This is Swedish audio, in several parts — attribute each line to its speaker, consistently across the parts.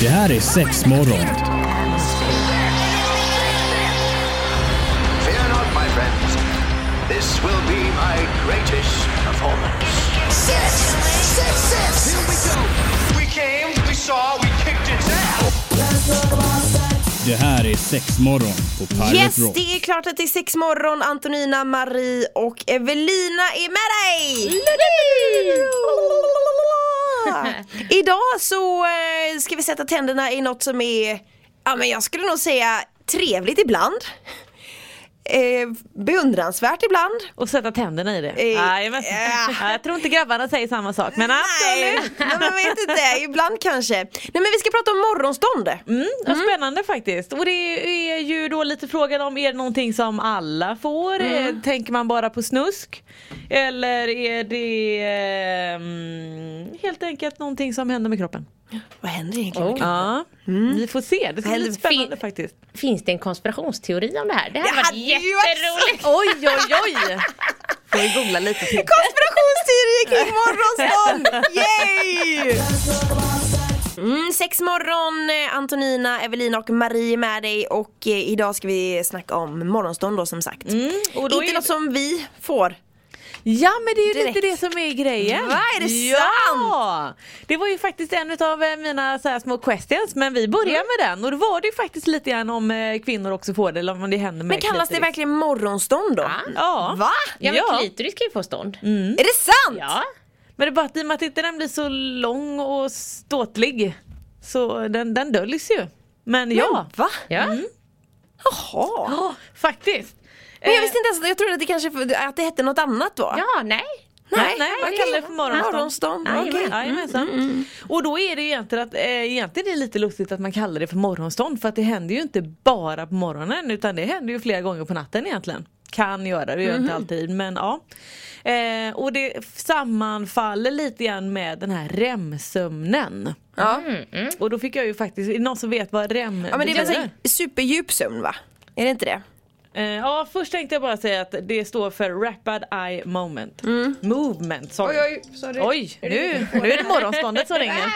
Speaker 1: Det här är sex morgon.
Speaker 2: Fear not, my friends. This will be my greatest performance.
Speaker 3: Six, six, six.
Speaker 2: Here we go. We came, we saw, we kicked its ass.
Speaker 1: Det här är sex morgon på Pirate
Speaker 4: Yes,
Speaker 1: Rock.
Speaker 4: det är klart att det är sex morgon. Antonina, Marie och Evelina är med dig! Idag så eh, ska vi sätta tänderna i något som är, ja men jag skulle nog säga trevligt ibland. Eh, beundransvärt ibland.
Speaker 5: Och sätta tänderna i det.
Speaker 4: Eh,
Speaker 5: Jajamensan.
Speaker 4: ja.
Speaker 5: Ja, Jag tror inte grabbarna säger samma sak men
Speaker 4: Nej,
Speaker 5: absolut.
Speaker 4: men man vet inte, ibland kanske. Nej men vi ska prata om morgonstånd.
Speaker 5: Mm, ja, Spännande faktiskt. Och det är ju då lite frågan om, är det någonting som alla får?
Speaker 4: Mm.
Speaker 5: Eh, Tänker man bara på snusk? Eller är det ehm, helt enkelt någonting som händer med kroppen?
Speaker 4: Vad händer egentligen? med
Speaker 6: Oh.
Speaker 4: kroppen?
Speaker 5: Ja, vi får se. Det ska bli spännande
Speaker 6: fin-
Speaker 5: faktiskt.
Speaker 6: Finns det en konspirationsteori om det här? Det
Speaker 4: ju varit
Speaker 6: jätteroligt.
Speaker 5: Oj, oj, oj! Får vi googla lite till.
Speaker 4: Konspirationsteorier kring morgonstånd! Yay! Mm, sex morgon, eh, Antonina, Evelina och Marie är med dig och eh, idag ska vi snacka om morgonstånd då som sagt.
Speaker 5: Mm, och då
Speaker 4: Inte
Speaker 5: är
Speaker 4: något som vi får.
Speaker 5: Ja men det är ju
Speaker 4: Direkt.
Speaker 5: lite det som är grejen.
Speaker 4: Va, är det
Speaker 5: ja! Det var ju faktiskt en av mina så här små questions men vi börjar
Speaker 4: Mm.
Speaker 5: med den och då var det ju faktiskt lite grann om eh, kvinnor också får det eller om det händer med
Speaker 4: Men kallas det
Speaker 5: klitoris.
Speaker 4: verkligen morgonstånd då?
Speaker 5: Ja.
Speaker 4: Va?
Speaker 6: Ja men
Speaker 5: Ja.
Speaker 6: klitoris kan ju få stånd.
Speaker 4: Är det sant?
Speaker 6: Ja.
Speaker 5: Men det är bara att i och med att inte den blir så lång och ståtlig så den, den döljs ju. Men ja,
Speaker 4: Va?
Speaker 6: Ja.
Speaker 4: Jaha.
Speaker 5: ja faktiskt.
Speaker 4: Men jag
Speaker 5: Eh,
Speaker 4: visste inte ens, jag trodde att det kanske att det hette något annat då.
Speaker 6: ja, nej.
Speaker 5: Nej, nej, jag kallar det för morgonstånd.
Speaker 4: Morgonstånd,
Speaker 5: Jajamän,
Speaker 4: okej. Mm,
Speaker 5: jajamensan. Och då är det ju egentligen att, eh, egentligen är det lite lustigt att man kallar det för morgonstånd för att det händer ju inte bara på morgonen utan det händer ju flera gånger på natten egentligen. Kan göra, det gör
Speaker 4: Mhm.
Speaker 5: inte alltid men ja. Eh, och det sammanfaller lite grann med den här REM-sömnen.
Speaker 4: Ja.
Speaker 5: Och då fick jag ju faktiskt, är det någon som vet vad REM
Speaker 4: ja men det är väl superdjup sömn va? Är det inte det?
Speaker 5: Eh, ja först tänkte jag bara säga att det står för Rapid Eye Moment. Movement, sorry.
Speaker 4: Mm. oj, sorry.
Speaker 5: Oj, nu, nu är det morgonståndet som ringer.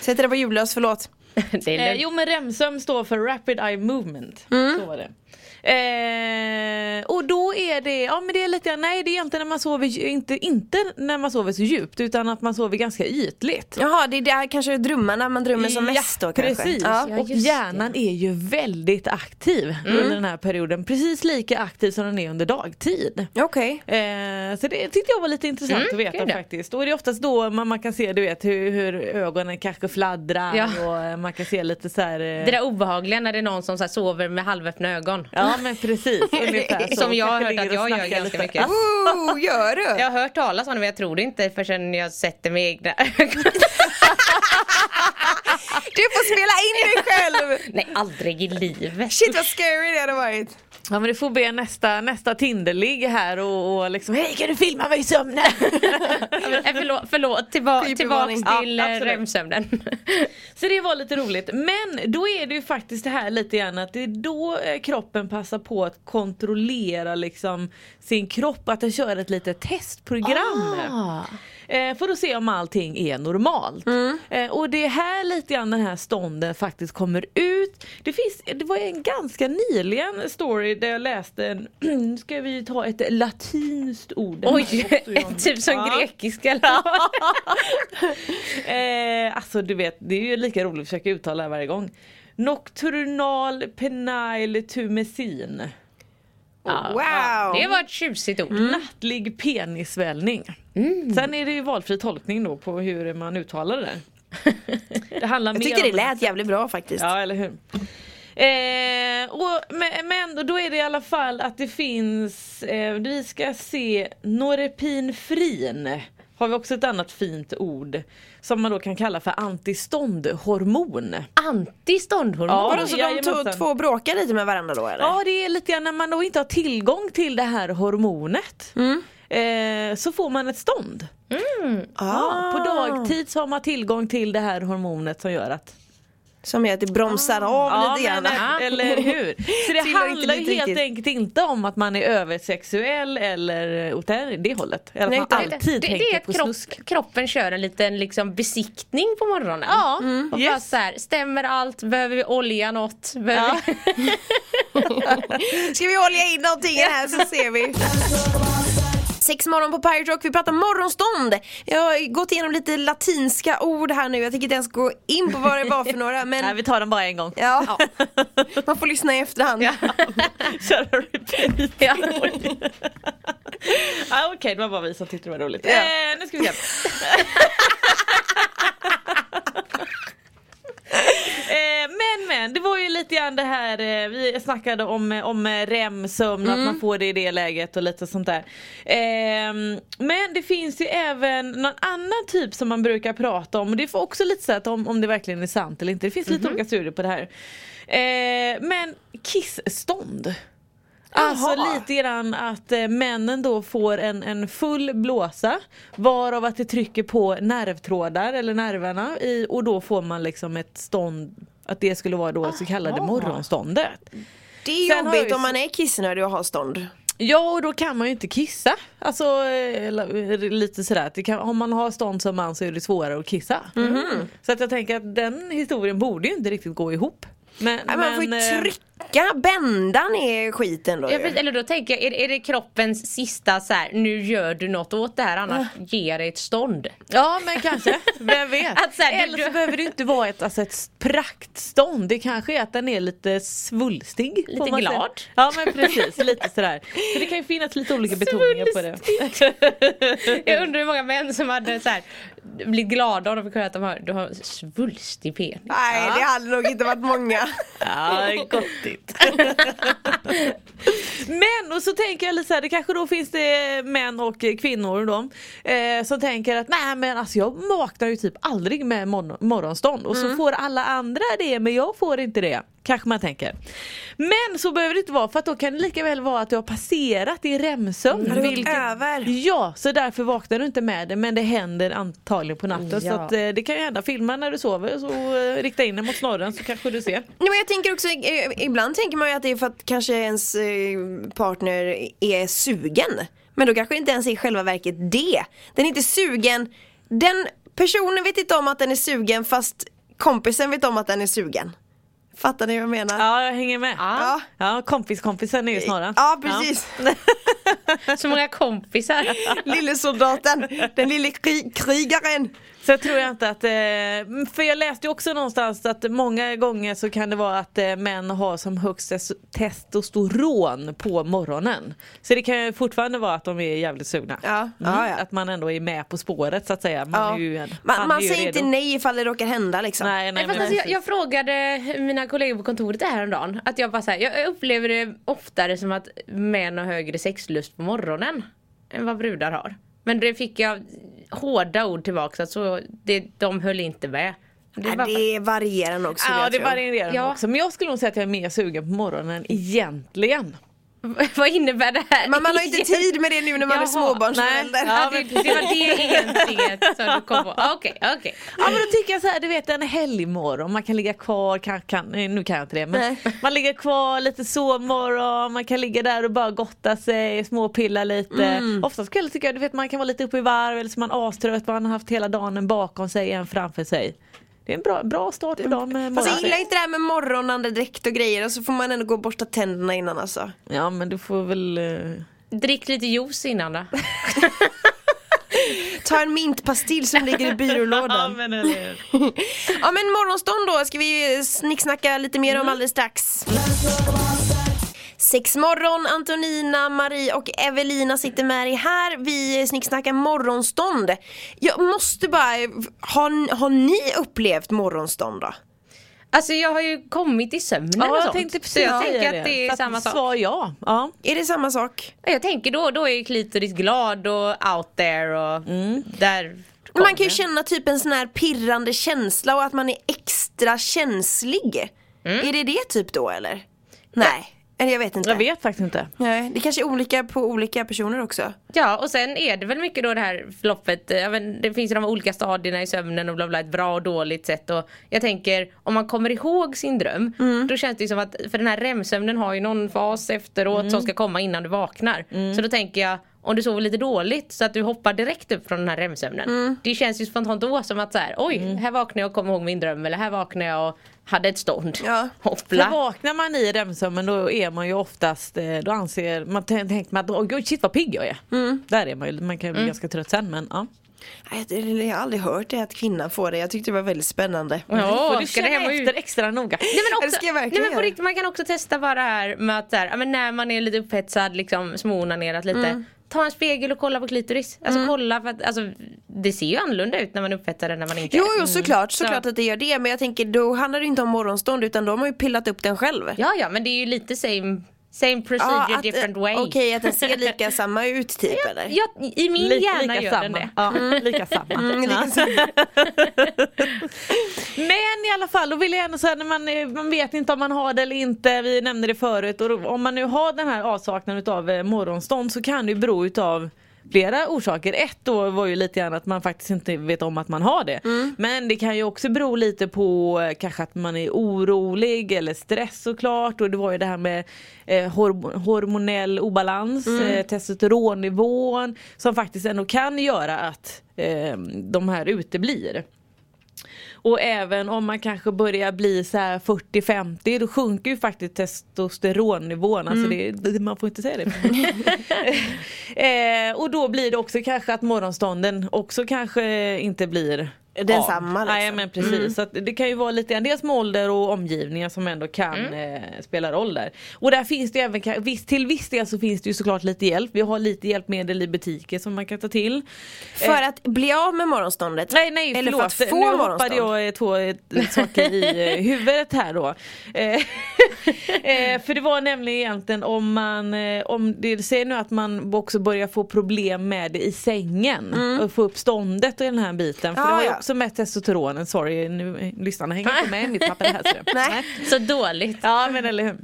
Speaker 4: Sätter det på ljudlös, förlåt.
Speaker 6: Det är
Speaker 5: Eh,
Speaker 6: lugnt.
Speaker 5: jo men REM-sömn står för Rapid Eye Movement.
Speaker 4: Mm.
Speaker 5: Så var det. Eh, och då är det, ja men det är lite, nej det är inte när man sover, inte, inte när man sover så djupt utan att man sover ganska ytligt.
Speaker 4: Jaha, det är där kanske drömmarna man drömmer som mest då kanske?
Speaker 5: Precis,
Speaker 4: Ja.
Speaker 6: Ja,
Speaker 5: och hjärnan är ju väldigt aktiv under den här perioden. Precis lika aktiv som den är under dagtid.
Speaker 4: Okej.
Speaker 5: Eh, så det tyckte jag var lite intressant
Speaker 6: Mm,
Speaker 5: att veta
Speaker 6: det.
Speaker 5: faktiskt. Och det är oftast då man, man kan se du vet hur, hur ögonen kanske fladdrar
Speaker 6: Ja.
Speaker 5: och eh, man kan se lite så här. eh,
Speaker 6: Det där obehagliga när det är någon som så sover med halvöppna ögon.
Speaker 5: Ja men precis, ungefär så.
Speaker 6: Som jag har hört att jag gör ganska
Speaker 5: lite.
Speaker 6: mycket.
Speaker 4: Oh, gör du?
Speaker 6: Jag har hört talas om det men jag tror det inte förrän jag sett det med egna ögon.
Speaker 4: Du får spela in dig själv!
Speaker 6: Nej aldrig i livet.
Speaker 4: Shit vad scary det hade varit.
Speaker 5: Ja men du får be nästa, nästa Tinderligg här och, och liksom Hej kan du filma mig i sömnen?
Speaker 6: Nej, förlåt, förlåt. Tillba tillbaks till
Speaker 5: Ja.
Speaker 6: REM-sömnen.
Speaker 5: Så det var lite roligt. Men då är det ju faktiskt det här lite grann att det är då eh, kroppen passar på att kontrollera liksom sin kropp, att den kör ett litet testprogram.
Speaker 6: Ah.
Speaker 5: Eh, för att se om allting är normalt. Eh, och det är här lite grann den här stånden faktiskt kommer ut. Det, finns, det var en ganska nyligen story där jag läste, nu ska vi ta ett latinskt ord.
Speaker 6: Oj, typ som
Speaker 5: Ja.
Speaker 6: grekiska
Speaker 5: eh, alltså du vet, det är ju lika roligt att försöka uttala det varje gång. Nocturnal penile tumesin.
Speaker 4: Wow!
Speaker 6: Det var ett tjusigt ord.
Speaker 5: Nattlig penissvällning. Sen är det ju valfri tolkning då på hur man uttalar det. Det handlar
Speaker 4: Jag tyckte det lät jävligt bra faktiskt.
Speaker 5: Ja eller hur. Eh, och, men, men då är det i alla fall att det finns, eh, vi ska se Norepinefrin har vi också ett annat fint ord som man då kan kalla för antiståndhormon.
Speaker 6: Antiståndhormon.
Speaker 5: Ja.
Speaker 4: Vadå så de to- två bråkar lite med varandra då eller?
Speaker 5: Ja det är lite grann när man då inte har tillgång till det här hormonet. Eh, så får man ett stånd. Ja, på dagtid så har man tillgång till det här hormonet som gör att
Speaker 4: Som är att det bromsar av
Speaker 5: Ja,
Speaker 4: lite grann.
Speaker 5: eh, eller hur? Så det handlar ju helt enkelt inte om att man är översexuell eller åt det det hållet. Eller att
Speaker 4: Nej,
Speaker 5: man
Speaker 4: det-
Speaker 5: alltid
Speaker 6: det, det
Speaker 5: tänker
Speaker 6: är
Speaker 5: på
Speaker 6: kropp,
Speaker 5: snusk.
Speaker 6: kroppen kör en liten liksom, besiktning på morgonen.
Speaker 5: Ja,
Speaker 6: Och bara
Speaker 5: yes.
Speaker 6: så här, stämmer allt? Behöver vi olja något? Behöver
Speaker 5: Ja.
Speaker 6: vi...
Speaker 4: Ska vi olja in någonting här så ser vi. Sex morgon på Pirate Rock, vi pratar morgonstånd. Jag har gått igenom lite latinska ord här nu, jag tänker inte ens gå in på vad det var för några men
Speaker 5: Nej, vi tar den bara en gång.
Speaker 4: ja. man får lyssna i efterhand.
Speaker 5: Köra repeat.
Speaker 6: Ja.
Speaker 5: ah, Okej, det var bara vi som tyckte det var roligt.
Speaker 4: Ja.
Speaker 5: Eh, nu ska vi se. Eh, men men, det var ju lite grann det här, eh, vi snackade om, eh, om eh, REM-sömn, att man får det i det läget och lite sånt där. Ehm, men det finns ju även någon annan typ som man brukar prata om och det får också lite så att om, om det verkligen är sant eller inte. Det finns lite olika studier på det här. Men kissstånd. Alltså
Speaker 4: Jaha.
Speaker 5: lite grann att eh, männen då får en, en full blåsa varav att det trycker på nervtrådar eller nerverna i, och då får man liksom ett stånd att det skulle vara då så kallade morgonståndet.
Speaker 4: Det är
Speaker 5: Sen
Speaker 4: jobbigt
Speaker 5: ju
Speaker 4: om man är kissnödig och har stånd.
Speaker 5: Ja och då kan man ju inte kissa. Alltså eh, eller, lite sådär att kan, om man har stånd som man så är det svårare att kissa.
Speaker 4: Mhm.
Speaker 5: Så att jag tänker att den historien borde ju inte riktigt gå ihop. Men,
Speaker 4: Nej, man får ju
Speaker 5: eh,
Speaker 4: trycka, bända ner skiten då
Speaker 6: Ja, precis. eller då tänker jag, är, är det kroppens sista så här, nu gör du något åt det här annars ger det ett stånd.
Speaker 5: Ja men kanske, vem vet.
Speaker 6: Att så här, du-
Speaker 5: Eller så
Speaker 6: du-
Speaker 5: behöver det inte vara ett, alltså ett praktstånd, det kanske är att den är lite svulstig.
Speaker 6: Lite
Speaker 5: man säga.
Speaker 6: glad.
Speaker 5: Ja men precis, lite sådär. Så det kan ju finnas lite olika betoningar på det.
Speaker 6: Jag undrar hur många män som hade så här, blivit glada om de fick höra att de har, har svulstig penis.
Speaker 4: Nej det hade nog inte varit många.
Speaker 5: Ja, gottigt. Men och så tänker jag lite så här, det kanske då finns det män och kvinnor då eh, som tänker att nej men alltså jag vaknar ju typ aldrig med mor- morgonstånd och så får alla andra det men jag får inte det. Kanske man tänker. Men så behöver det inte vara för att då kan det lika väl vara att du har passerat i REM-sömn.
Speaker 4: Har det gått över?
Speaker 5: Ja, så därför vaknar du inte med det men det händer antagligen på natten. Så
Speaker 6: Ja.
Speaker 5: att, eh, det kan ju hända. Filma när du sover så eh, rikta in den mot snorren så kanske du ser.
Speaker 4: Nej, men jag tänker också, eh, ibland tänker man ju att det är för att kanske ens eh, partner är sugen. Men då kanske det inte ens är i själva verket det. Den är inte sugen, den personen vet inte om att den är sugen fast kompisen vet om att den är sugen. Fattar ni vad jag menar?
Speaker 5: Ja, jag hänger med.
Speaker 4: Ja.
Speaker 5: Ja, kompis-kompisen är ju snarare.
Speaker 4: Ja precis,
Speaker 6: Så många kompisar.
Speaker 4: lillesoldaten, den lille kri- krigaren.
Speaker 5: Så jag tror jag inte att, eh, för jag läste ju också någonstans att många gånger så kan det vara att eh, män har som högst tes- testosteron på morgonen. Så det kan ju fortfarande vara att de är jävligt sugna.
Speaker 4: Ja,
Speaker 5: Mm,
Speaker 4: ja, ja.
Speaker 5: Att man ändå är med på spåret så att säga. Man
Speaker 4: Ja.
Speaker 5: är ju,
Speaker 4: Man, man
Speaker 5: ju
Speaker 4: säger
Speaker 5: redo.
Speaker 4: inte nej ifall det råkar hända liksom.
Speaker 5: Nej, nej,
Speaker 6: Nej, alltså, jag, jag frågade mina kollegor på kontoret det här om dagen. Att jag bara så här, jag upplever det oftare som att män har högre sexlust på morgonen än vad brudar har. Men det fick jag hårda ord tillbaka, så det, de höll inte med. Det
Speaker 4: Ja,
Speaker 6: var
Speaker 4: det varierar nog
Speaker 5: Ja det varierar
Speaker 6: Ja.
Speaker 5: också. Men jag skulle nog säga att jag är mer sugen på morgonen egentligen.
Speaker 6: Vad innebär det här?
Speaker 4: Men man har inte tid med det nu när man är
Speaker 6: Jaha,
Speaker 4: småbarnsförälder.
Speaker 5: nej.
Speaker 6: Ja, det, det var det egentligen som du kom på. Okej, okej.
Speaker 5: Ja men då tycker jag så här, du vet en helgmorgon, man kan ligga kvar, kan, kan, nu kan jag inte det men
Speaker 4: Nej.
Speaker 5: man ligger kvar lite sovmorgon, man kan ligga där och bara gotta sig, småpilla lite.
Speaker 4: Mm.
Speaker 5: Oftast kväll tycker jag, du vet man kan vara lite uppe i varv eller så är man astrött, man har haft hela dagen bakom sig, en framför sig. Det är en bra, bra start på dagen med
Speaker 4: Fast jag
Speaker 5: morgon.
Speaker 4: gillar inte det här med morgonandedräkt och grejer och så får man ändå gå och borsta tänderna innan alltså.
Speaker 5: Ja men du får väl eh,
Speaker 6: Drick lite juice innan då.
Speaker 4: Ta en mintpastill som ligger i byrålådan.
Speaker 5: men eller...
Speaker 4: Ja men morgonstånd då ska vi snicksnacka lite mer om alldeles strax. Sex morgon, Antonina, Marie och Evelina sitter med dig här. Vi snicksnackar morgonstånd. Jag måste bara, har, har ni upplevt morgonstånd då?
Speaker 6: Alltså jag har ju kommit i sömnen
Speaker 5: Ja
Speaker 6: och
Speaker 5: jag
Speaker 6: sånt.
Speaker 5: tänkte
Speaker 6: så
Speaker 5: precis
Speaker 6: jag
Speaker 5: säga
Speaker 6: tänker att det är
Speaker 5: Så
Speaker 6: samma sak.
Speaker 5: Svar ja. ja.
Speaker 4: Är det samma sak?
Speaker 6: Jag tänker då, då är klitoris glad och out there och där
Speaker 4: Men
Speaker 6: kom
Speaker 4: man kan ju
Speaker 6: det.
Speaker 4: känna typ en sån här pirrande känsla och att man är extra känslig. Är det det typ då eller? Nej. Eller jag vet inte.
Speaker 5: Jag vet faktiskt inte.
Speaker 4: Nej, det kanske är olika på olika personer också.
Speaker 6: Ja och sen är det väl mycket då det här förloppet, men det finns ju de olika stadierna i sömnen och bla bla, ett bra och dåligt sätt och jag tänker om man kommer ihåg sin dröm då känns det ju som att, för den här REM-sömnen har ju någon fas efteråt som ska komma innan du vaknar. Så då tänker jag om du sover lite dåligt så att du hoppar direkt upp från den här REM-sömnen. Det känns ju spontant då som att så här, oj här vaknar jag och kommer ihåg min dröm eller här vaknar jag och hade ett stånd.
Speaker 4: Ja.
Speaker 5: För
Speaker 6: Hoppla.
Speaker 5: vaknar man i REM-sömnen då är man ju oftast, eh, då anser man, tän- tänker man att oh, shit vad pigg jag är. Där är man ju, man kan ju bli ganska trött sen men ja.
Speaker 4: Jag har aldrig hört det att kvinnan får det. Jag tyckte det var väldigt spännande.
Speaker 6: Ja,
Speaker 5: Får du
Speaker 6: ska det hem ut?
Speaker 5: efter extra noga.
Speaker 6: Nej men,
Speaker 4: Det
Speaker 6: också,
Speaker 4: ska jag
Speaker 6: nej, men på riktigt, man kan också testa bara det här med att här, men när man är lite upphetsad, liksom småonanerat lite.
Speaker 4: Mm.
Speaker 6: Ta en spegel och kolla på klitoris. Alltså kolla för att alltså, det ser ju annorlunda ut när man är upphetsad än när man inte
Speaker 4: Jo,
Speaker 6: är.
Speaker 4: jo såklart,
Speaker 6: Så-
Speaker 4: såklart att det gör det. Men jag tänker då handlar det inte om morgonstånd utan då har man ju pillat upp den själv.
Speaker 6: Ja ja men det är ju lite same, same procedure
Speaker 4: att,
Speaker 6: different
Speaker 4: eh,
Speaker 6: way.
Speaker 4: Okej, att den ser lika samma ut typ eller?
Speaker 6: Ja, I min
Speaker 5: Lika,
Speaker 6: hjärna
Speaker 5: lika
Speaker 6: gör
Speaker 5: samma.
Speaker 6: den det.
Speaker 5: Ja, lika samma.
Speaker 4: Mm,
Speaker 5: Ja.
Speaker 4: lika samma.
Speaker 5: Men i alla fall, då vill jag ändå säga när man, eh, man vet inte om man har det eller inte, vi nämnde det förut, och då, om man nu har den här avsaknaden av eh, morgonstånd så kan det ju bero utav flera orsaker. Ett då var ju lite grann att man faktiskt inte vet om att man har det. Men det kan ju också bero lite på eh, kanske att man är orolig eller stress såklart och det var ju det här med eh, horm- hormonell obalans, eh, testosteronnivån som faktiskt ändå kan göra att eh, de här uteblir. Och även om man kanske börjar bli så här 40-50 då sjunker ju faktiskt testosteronnivån. Alltså det, det- man får inte säga det. eh, och då blir det också kanske att morgonstånden också kanske inte blir
Speaker 4: Densamma, liksom.
Speaker 5: Nej men precis. Så att det kan ju vara lite dels med ålder och omgivningar som ändå kan eh, spela roll där. Och där finns det även, till viss del så finns det ju såklart lite hjälp. Vi har lite hjälpmedel i butiker som man kan ta till.
Speaker 4: För att bli av med morgonståndet?
Speaker 5: Nej nej
Speaker 4: Eller
Speaker 5: förlåt,
Speaker 4: för att få
Speaker 5: nu hoppade jag eh, två eh, saker i eh, huvudet här då. Eh, eh, för det var nämligen egentligen om man, eh, om det säger nu att man också börjar få problem med det i sängen och få upp ståndet och den här biten. För
Speaker 4: Mm. Ja,
Speaker 5: det har
Speaker 4: ja.
Speaker 5: Också med testosteronen, sorry nu, lyssnarna hänger inte med i mitt papper här. du.
Speaker 4: Nej.
Speaker 6: Så dåligt.
Speaker 5: Ja men eller hur.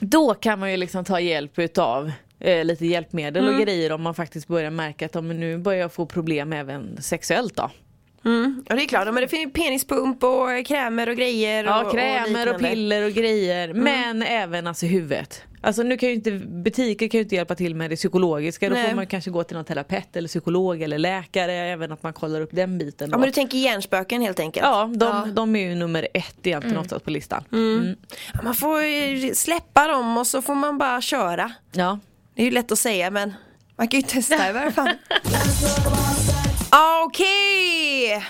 Speaker 5: Då kan man ju liksom ta hjälp utav eh, lite hjälpmedel
Speaker 4: Mm.
Speaker 5: och grejer om man faktiskt börjar märka att om nu börjar jag få problem även sexuellt då.
Speaker 4: Ja det är klart, men det finns penispump och krämer och grejer.
Speaker 5: Ja,
Speaker 4: och,
Speaker 5: krämer och.
Speaker 4: Mm.
Speaker 5: piller och grejer. Men även alltså huvudet. Alltså nu kan ju inte, butiker kan ju inte hjälpa till med det psykologiska. Då
Speaker 4: Nej.
Speaker 5: får man kanske gå till någon terapeut eller psykolog eller läkare. Även att man kollar upp den biten.
Speaker 4: Ja
Speaker 5: Då.
Speaker 4: men du tänker hjärnspöken helt enkelt?
Speaker 5: ja, de, de är ju nummer ett egentligen oftast på listan. Mm.
Speaker 4: Ja, Man får ju släppa dem och så får man bara köra.
Speaker 5: Ja.
Speaker 4: Det är ju lätt att säga men man kan ju testa i varje fall. Okej!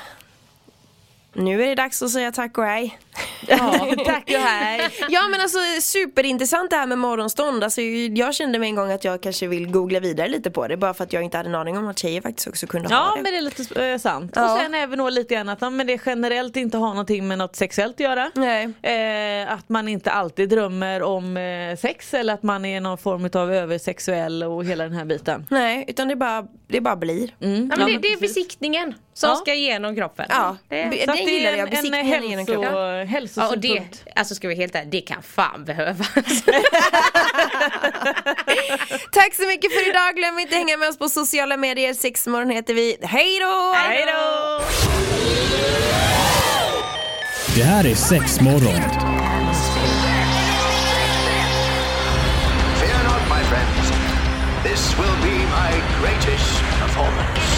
Speaker 4: Nu är det dags att säga tack och hej.
Speaker 5: Ja, tack och hej.
Speaker 4: Ja men alltså superintressant det här med morgonstånd. Alltså, jag kände med en gång att jag kanske vill googla vidare lite på det. Bara för att jag inte hade en aning om att tjejer faktiskt också kunde ha
Speaker 5: Ja
Speaker 4: det.
Speaker 5: men det är lite eh, sant.
Speaker 4: Ja.
Speaker 5: Och sen även då lite grann att ja, men det generellt inte har någonting med något sexuellt att göra.
Speaker 4: Nej.
Speaker 5: Eh, att man inte alltid drömmer om eh, sex eller att man är någon form av översexuell och hela den här biten.
Speaker 4: Nej, utan det bara, det bara blir.
Speaker 6: Ja, men det, det är besiktningen som
Speaker 5: Ja.
Speaker 6: ska igenom kroppen.
Speaker 4: Ja,
Speaker 6: Det,
Speaker 5: Så
Speaker 4: det
Speaker 5: det
Speaker 4: gillar
Speaker 5: är
Speaker 4: jag.
Speaker 5: en, en
Speaker 4: Besiktningen genom
Speaker 5: hälso,
Speaker 6: ja, och det, alltså ska vi helt ärligt, det kan fan behövas.
Speaker 4: Tack så mycket för idag. Glöm inte hänga med oss på sociala medier. Sexmorgon heter vi. Hej då!
Speaker 5: Hej då!
Speaker 1: Det här är sex morgon.
Speaker 2: Fear not, my friends. This will be my greatest performance.